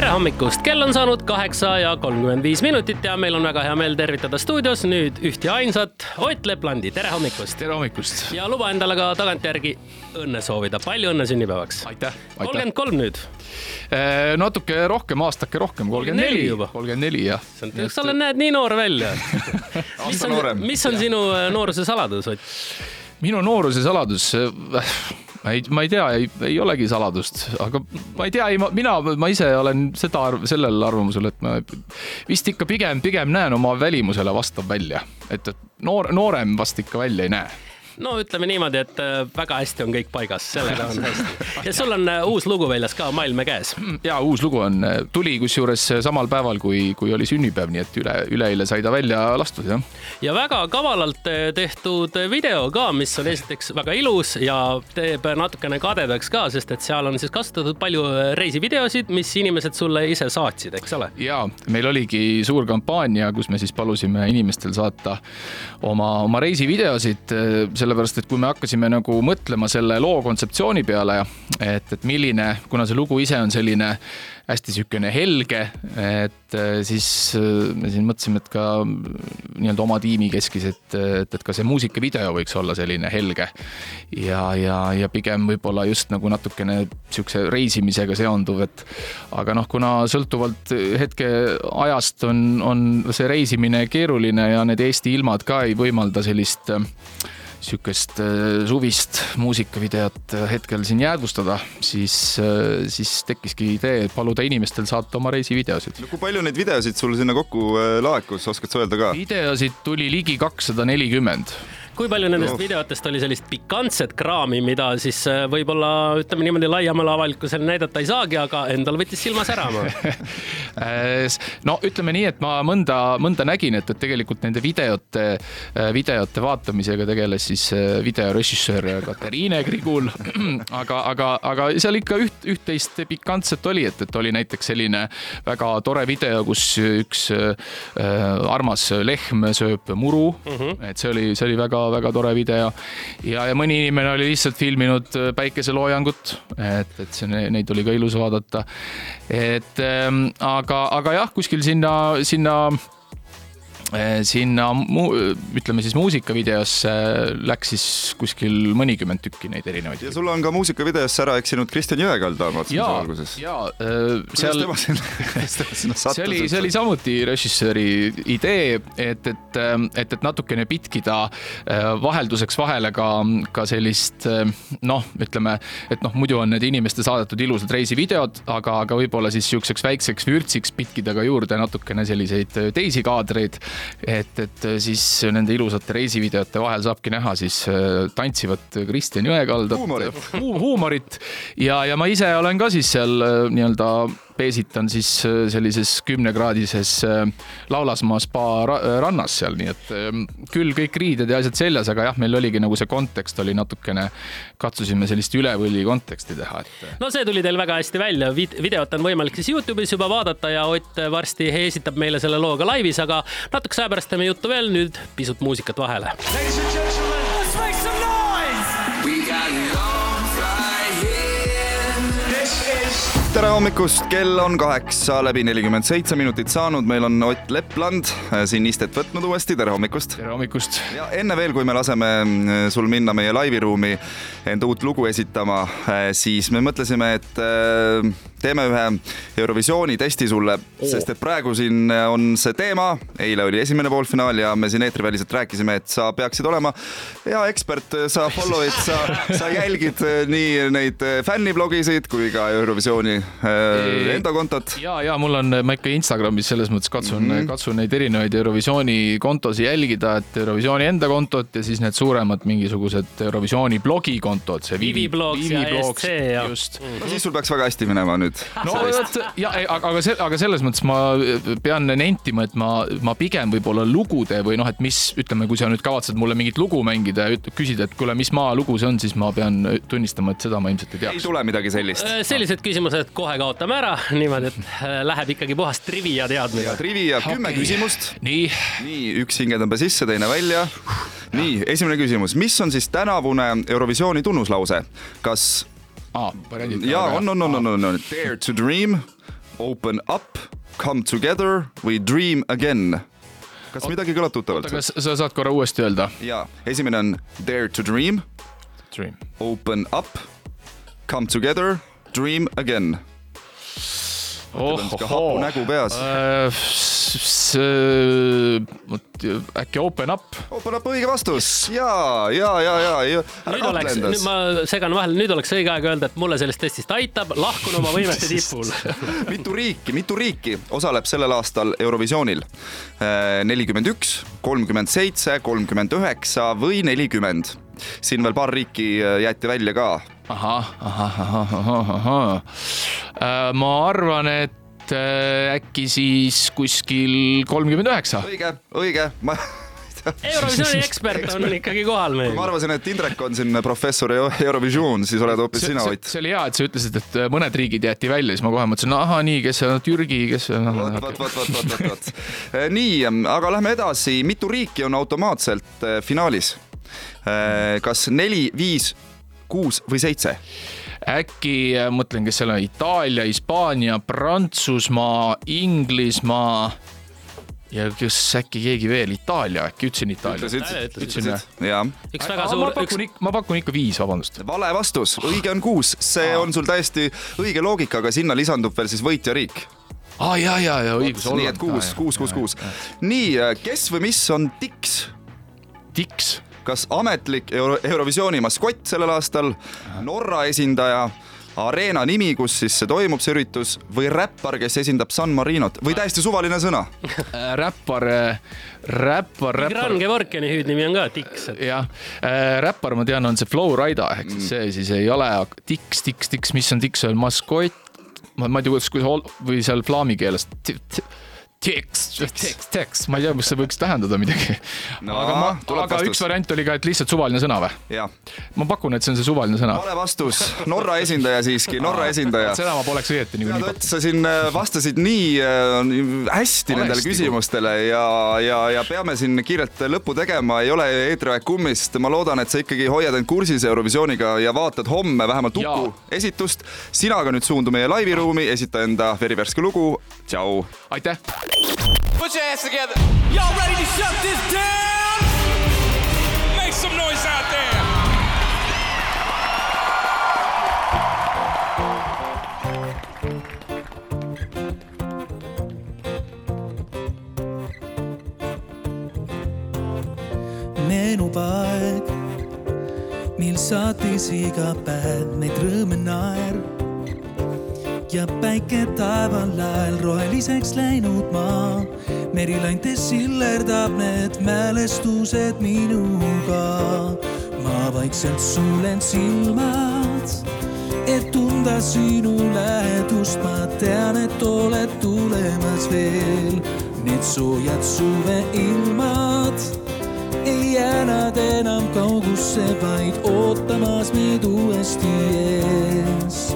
tere hommikust, kell on saanud kaheksa ja kolmkümmend viis minutit ja meil on väga hea meel tervitada stuudios nüüd üht ja ainsat Ott Leplandi, tere hommikust. tere hommikust. ja luba endale ka tagantjärgi õnne soovida, palju õnne sünnipäevaks. aitäh. kolmkümmend kolm nüüd. Eh, natuke rohkem, aastake rohkem, kolmkümmend neli juba. kolmkümmend neli jah. sa oled, näed nii noor välja mis on, mis on sinu äh, nooruse saladus, Ott? Minu nooruse saladus ma ei, ma ei tea, ei, ei olegi saladust, aga ma ei tea, ei, mina, ma ise olen seda, sellel arvamusel, et ma vist ikka pigem, pigem näen oma välimusele vastav välja, et, et noor, noorem vast ikka välja ei näe no ütleme niimoodi, et äh, väga hästi on kõik paigas, sellega on hästi. ja sul on äh, uus lugu väljas ka, Maailm käes. ja uus lugu on, äh, tuli kusjuures samal päeval, kui, kui oli sünnipäev, nii et üle, üleeile sai ta välja lastud, jah. ja väga kavalalt tehtud video ka, mis on esiteks väga ilus ja teeb natukene kadedaks ka, sest et seal on siis kasutatud palju reisivideosid, mis inimesed sulle ise saatsid, eks ole? ja meil oligi suur kampaania, kus me siis palusime inimestel saata oma, oma reisivideosid sellepärast et kui me hakkasime nagu mõtlema selle loo kontseptsiooni peale, et, et milline, kuna see lugu ise on selline hästi niisugune helge, et äh, siis äh, me siin mõtlesime, et ka nii-öelda oma tiimi keskis, et, et, et ka see muusikavideo võiks olla selline helge. ja, ja, ja pigem võib-olla just nagu natukene niisuguse reisimisega seonduv, et aga noh, kuna sõltuvalt hetke ajast on, on see reisimine keeruline ja need Eesti ilmad ka ei võimalda sellist äh, sihukest äh, suvist muusikavideot äh, hetkel siin jäädvustada, siis, äh, siis tekkiski idee paluda inimestel saata oma reisivideosid no,. kui palju neid videosid sul sinna kokku laekus, oskad sa öelda ka? videosid tuli ligi kakssada nelikümmend kui palju nendest oh. videotest oli sellist pikantset kraami, mida siis võib-olla ütleme niimoodi laiemale avalikkusele näidata ei saagi, aga endal võttis silma särama no ütleme nii, et ma mõnda, mõnda nägin, et, et tegelikult nende videote, äh, videote vaatamisega tegeles siis äh, videorežissöör Katariine Grigul. aga, aga, aga seal ikka üht, üht-teist pikantset oli, et, et oli näiteks selline väga tore video, kus üks äh, armas lehm sööb muru mm. -hmm. et see oli, see oli väga väga tore video. ja, ja mõni inimene oli lihtsalt filminud äh, päikeseloojangut, et, et see, neid oli ka ilus vaadata. et ähm, aga, aga jah, kuskil sinna, sinna Eh, sinna ütleme siis muusikavideosse läks siis kuskil mõnikümmend tükki neid erinevaid. ja sul on ka muusikavideosse ära eksinud Kristjan Jõekald, ma vaatasin seal alguses. ja äh,, seal, see oli, see oli samuti režissööri idee, et, et, et, et natukene pitkida äh, vahelduseks vahele ka, ka sellist äh, noh, ütleme, et noh, muidu on need inimeste saadetud ilusad reisivideod, aga, aga võib-olla siis niisuguseks väikseks vürtsiks pitkida ka juurde natukene selliseid teisi kaadreid et, et siis nende ilusate reisivideote vahel saabki näha siis äh, tantsivat Kristjan Jõekaldat, huumorit, huumorit. Ja, ja ma ise olen ka siis seal äh, nii-öelda peesitan siis äh, sellises kümnekraadises äh, Laulasmaa spa rannas seal, nii et ähm, küll kõik riided ja asjad seljas, aga jah, meil oligi nagu see kontekst oli natukene, katsusime sellist üle võlli konteksti teha, et. Äh. no see tuli teil väga hästi välja, videot on võimalik siis Youtube'is juba vaadata ja Ott varsti esitab meile selle loo ka laivis, aga natukese aja pärast teeme juttu veel, nüüd pisut muusikat vahele. Ladies and gentlemen, tere hommikust, kell on kaheksa läbi nelikümmend seitse minutit saanud, meil on Ott Lepland äh, siin istet võtnud uuesti, tere hommikust. tere hommikust. ja enne veel, kui me laseme äh, sul minna meie laiviruumi enda uut lugu esitama, äh, siis me mõtlesime, et teeme ühe Eurovisiooni testi sulle oh., sest et praegu siin on see teema, eile oli esimene poolfinaal ja me siin eetriväliselt rääkisime, et sa peaksid olema hea ekspert, sa follow'id, sa, sa jälgid nii neid fänniblogisid kui ka Eurovisiooni äh, enda kontot? ja, ja mul on, ma ikka Instagramis selles mõttes katsun mm, -hmm. katsun neid erinevaid Eurovisiooni kontosid jälgida, et Eurovisiooni enda kontot ja siis need suuremad mingisugused Eurovisiooni blogikontod, see Vivi blog ja ESC ja. just mm. -hmm. no siis sul peaks väga hästi minema nüüd. No vot, ja aga, aga see, aga selles mõttes ma pean nentima, et ma, ma pigem võib-olla lugude või noh, et mis, ütleme, kui sa nüüd kavatsed mulle mingit lugu mängida ja küsida, et kuule, mis maa lugu see on, siis ma pean tunnistama, et seda ma ilmselt ei teaks. ei tule midagi sellist. Äh, sellised küsimused et kohe kaotame ära, niimoodi, et äh, läheb ikkagi puhas trivia teadmine. trivia, kümme okay. küsimust. nii. nii, üks hingetõmbe sisse, teine välja. nii, esimene küsimus, mis on siis tänavune Eurovisiooni tunnuslause, kas aa, variandid. jaa, on, on, on, on, on, on Dare to dream, Open up, come together või dream again. kas midagi kõlab tuttavalt? oota, kas sa saad korra uuesti öelda? jaa, esimene on Dare to dream. Dream. Open up, come together, dream again. oh, hapu nägu peas äh,. Äkki open up? Open up õige vastus ja, ja, ja, ja, ja. nüüd oleks, nüüd ma segan vahele, nüüd oleks õige aeg öelda, et mulle sellest testist aitab, lahkun oma võimete tipul mitu riiki, mitu riiki osaleb sellel aastal Eurovisioonil? nelikümmend üks, kolmkümmend seitse, kolmkümmend üheksa või nelikümmend? siin veel paar riiki jäeti välja ka. ahah, ahah, ahah, ahah, ahah. ma arvan, et äkki siis kuskil kolmkümmend üheksa. õige, õige, ma Eurovisiooni ekspert on ikkagi kohal meil. ma arvasin, et Indrek on siin professor Eurovisioon, siis oled hoopis sina, Ott. see oli hea, et sa ütlesid, et mõned riigid jäeti välja, siis ma kohe mõtlesin, ahah, nii, kes see on, Türgi, kes see on. vot, vot, vot, vot, vot, vot, vot. nii, aga lähme edasi, mitu riiki on automaatselt finaalis? kas neli, viis, kuus või seitse? Äkki mõtlen, kes seal on, Itaalia, Hispaania, Prantsusmaa, Inglismaa ja kas äkki keegi veel, Itaalia äkki, ütlesin Itaalia. ütlesid, ütlesin jah. üks väga suur. ma pakun ikka, ma pakun ikka viis, vabandust. vale vastus, õige on kuus, see on sul täiesti õige loogika, aga sinna lisandub veel siis võitjariik aa ah, ja, ja, ja õigus. nii et kuus, kuus, kuus, kuus. nii, kes või mis on Dix? Dix kas ametlik Euro Eurovisiooni maskott sellel aastal, Norra esindaja, areena nimi, kus siis see toimub, see üritus, või räppar, kes esindab San Marinot või täiesti suvaline sõna äh, räppar, äh, räppar, räppar. Gran Gevorkiani hüüdnimi on ka et.... jah äh,, räppar, ma tean, on see Flow Rida ehk siis mm. see siis ei ole Dix, Dix, Dix, mis on Dix, on maskott. ma, ma ei tea, kuidas, kuidas või seal flaami keeles tekst, tekst, tekst, ma ei tea, mis see võiks tähendada midagi no,. aga ma, aga vastus. üks variant oli ka, et lihtsalt suvaline sõna või? ma pakun, et see on see suvaline sõna. vale vastus, Norra esindaja siiski, Norra esindaja. seda ma poleks õieti niikuinii pakkunud. sa siin äh, vastasid nii äh, hästi Valesti nendele küsimustele ja, ja, ja peame siin kiirelt lõppu tegema, ei ole eetriaeg kummist. ma loodan, et sa ikkagi hoiad end kursis Eurovisiooniga ja vaatad homme vähemalt Uku esitust. sina aga nüüd suundu meie laiviruumi, esita enda verivärske lugu. tšau. aitäh Put your hands together. Y'all ready to shut this down? Make some noise out there. meenub aeg, mil saatis iga päev meid rõõm ja naer ja päike taeval lael roheliseks läinud maa. merilaintes sillerdab need mälestused minuga. ma vaikselt sulen silmad, et tunda sinu lähedust. ma tean, et oled tulemas veel. Need soojad suveilmad ei jää nad enam kaugusse, vaid ootamas meid uuesti ees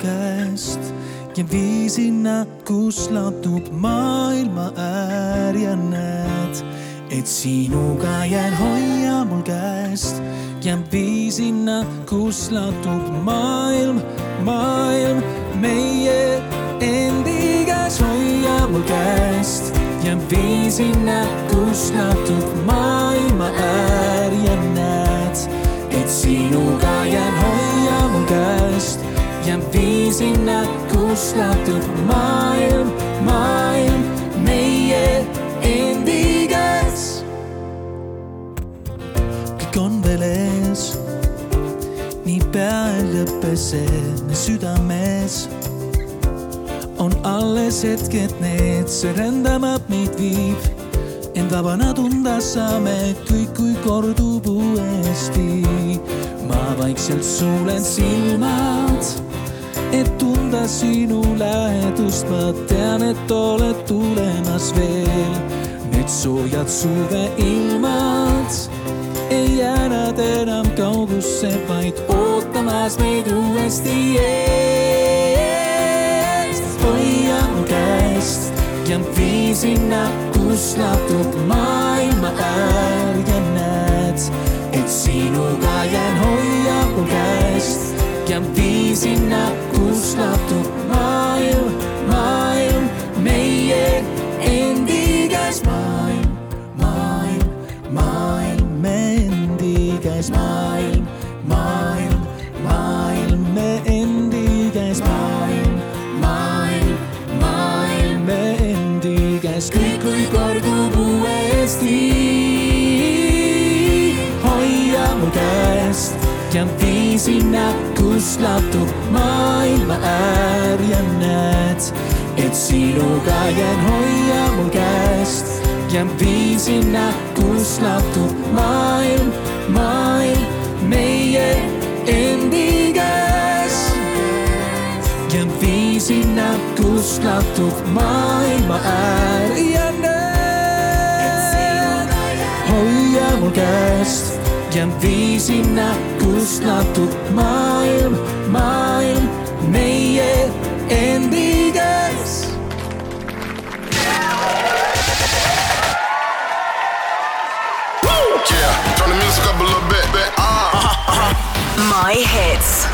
käest ja vii sinna, kus lahtub maailma äär ja näed, et sinuga jään, hoia mul käest ja vii sinna, kus lahtub maailm, maailm meie endi käes, hoia mul käest ja vii sinna, kus lahtub maailma äär ja näed, ja vii sinna, kus lahtub maailm, maailm meie endi käes. kõik on veel ees, nii pea ei lõpe see me südames. on alles hetked need, see rändamab meid viib end vabana tunda saame kõik, kui kordub uuesti. ma vaikselt sulen silmad et tunda sinu lähedust, ma tean, et oled tulemas veel. Need soojad suveilmad ei jää nad enam kaugusse, vaid ootamas meid uuesti eest. hoia mu käest ja vii sinna, kus lahtub maailma äär ja näed, et sinuga jään, hoia mu käest ja vii sinna, kus lahtub maailm, maailm meie endi käes. Maailm, maailm, maailm me endi käes. Maailm, maailm, maailm me endi käes. Maailm, maailm, maailm me endi käes, kõik võib kordub uuesti. hoia mu käest. Ja vii sinna, kus lahtub maailma äär ja näed, et sinuga jään, hoia mul käest ja vii sinna, kus lahtub maailm, maailm meie endi käes. ja vii sinna, kus lahtub maailma äär ja näed, hoia mul käest ja vii sinna, kus lahtub maailm, maailm meie endi käes. Yeah, turn the music up a little bit, bit. Ah. My hits.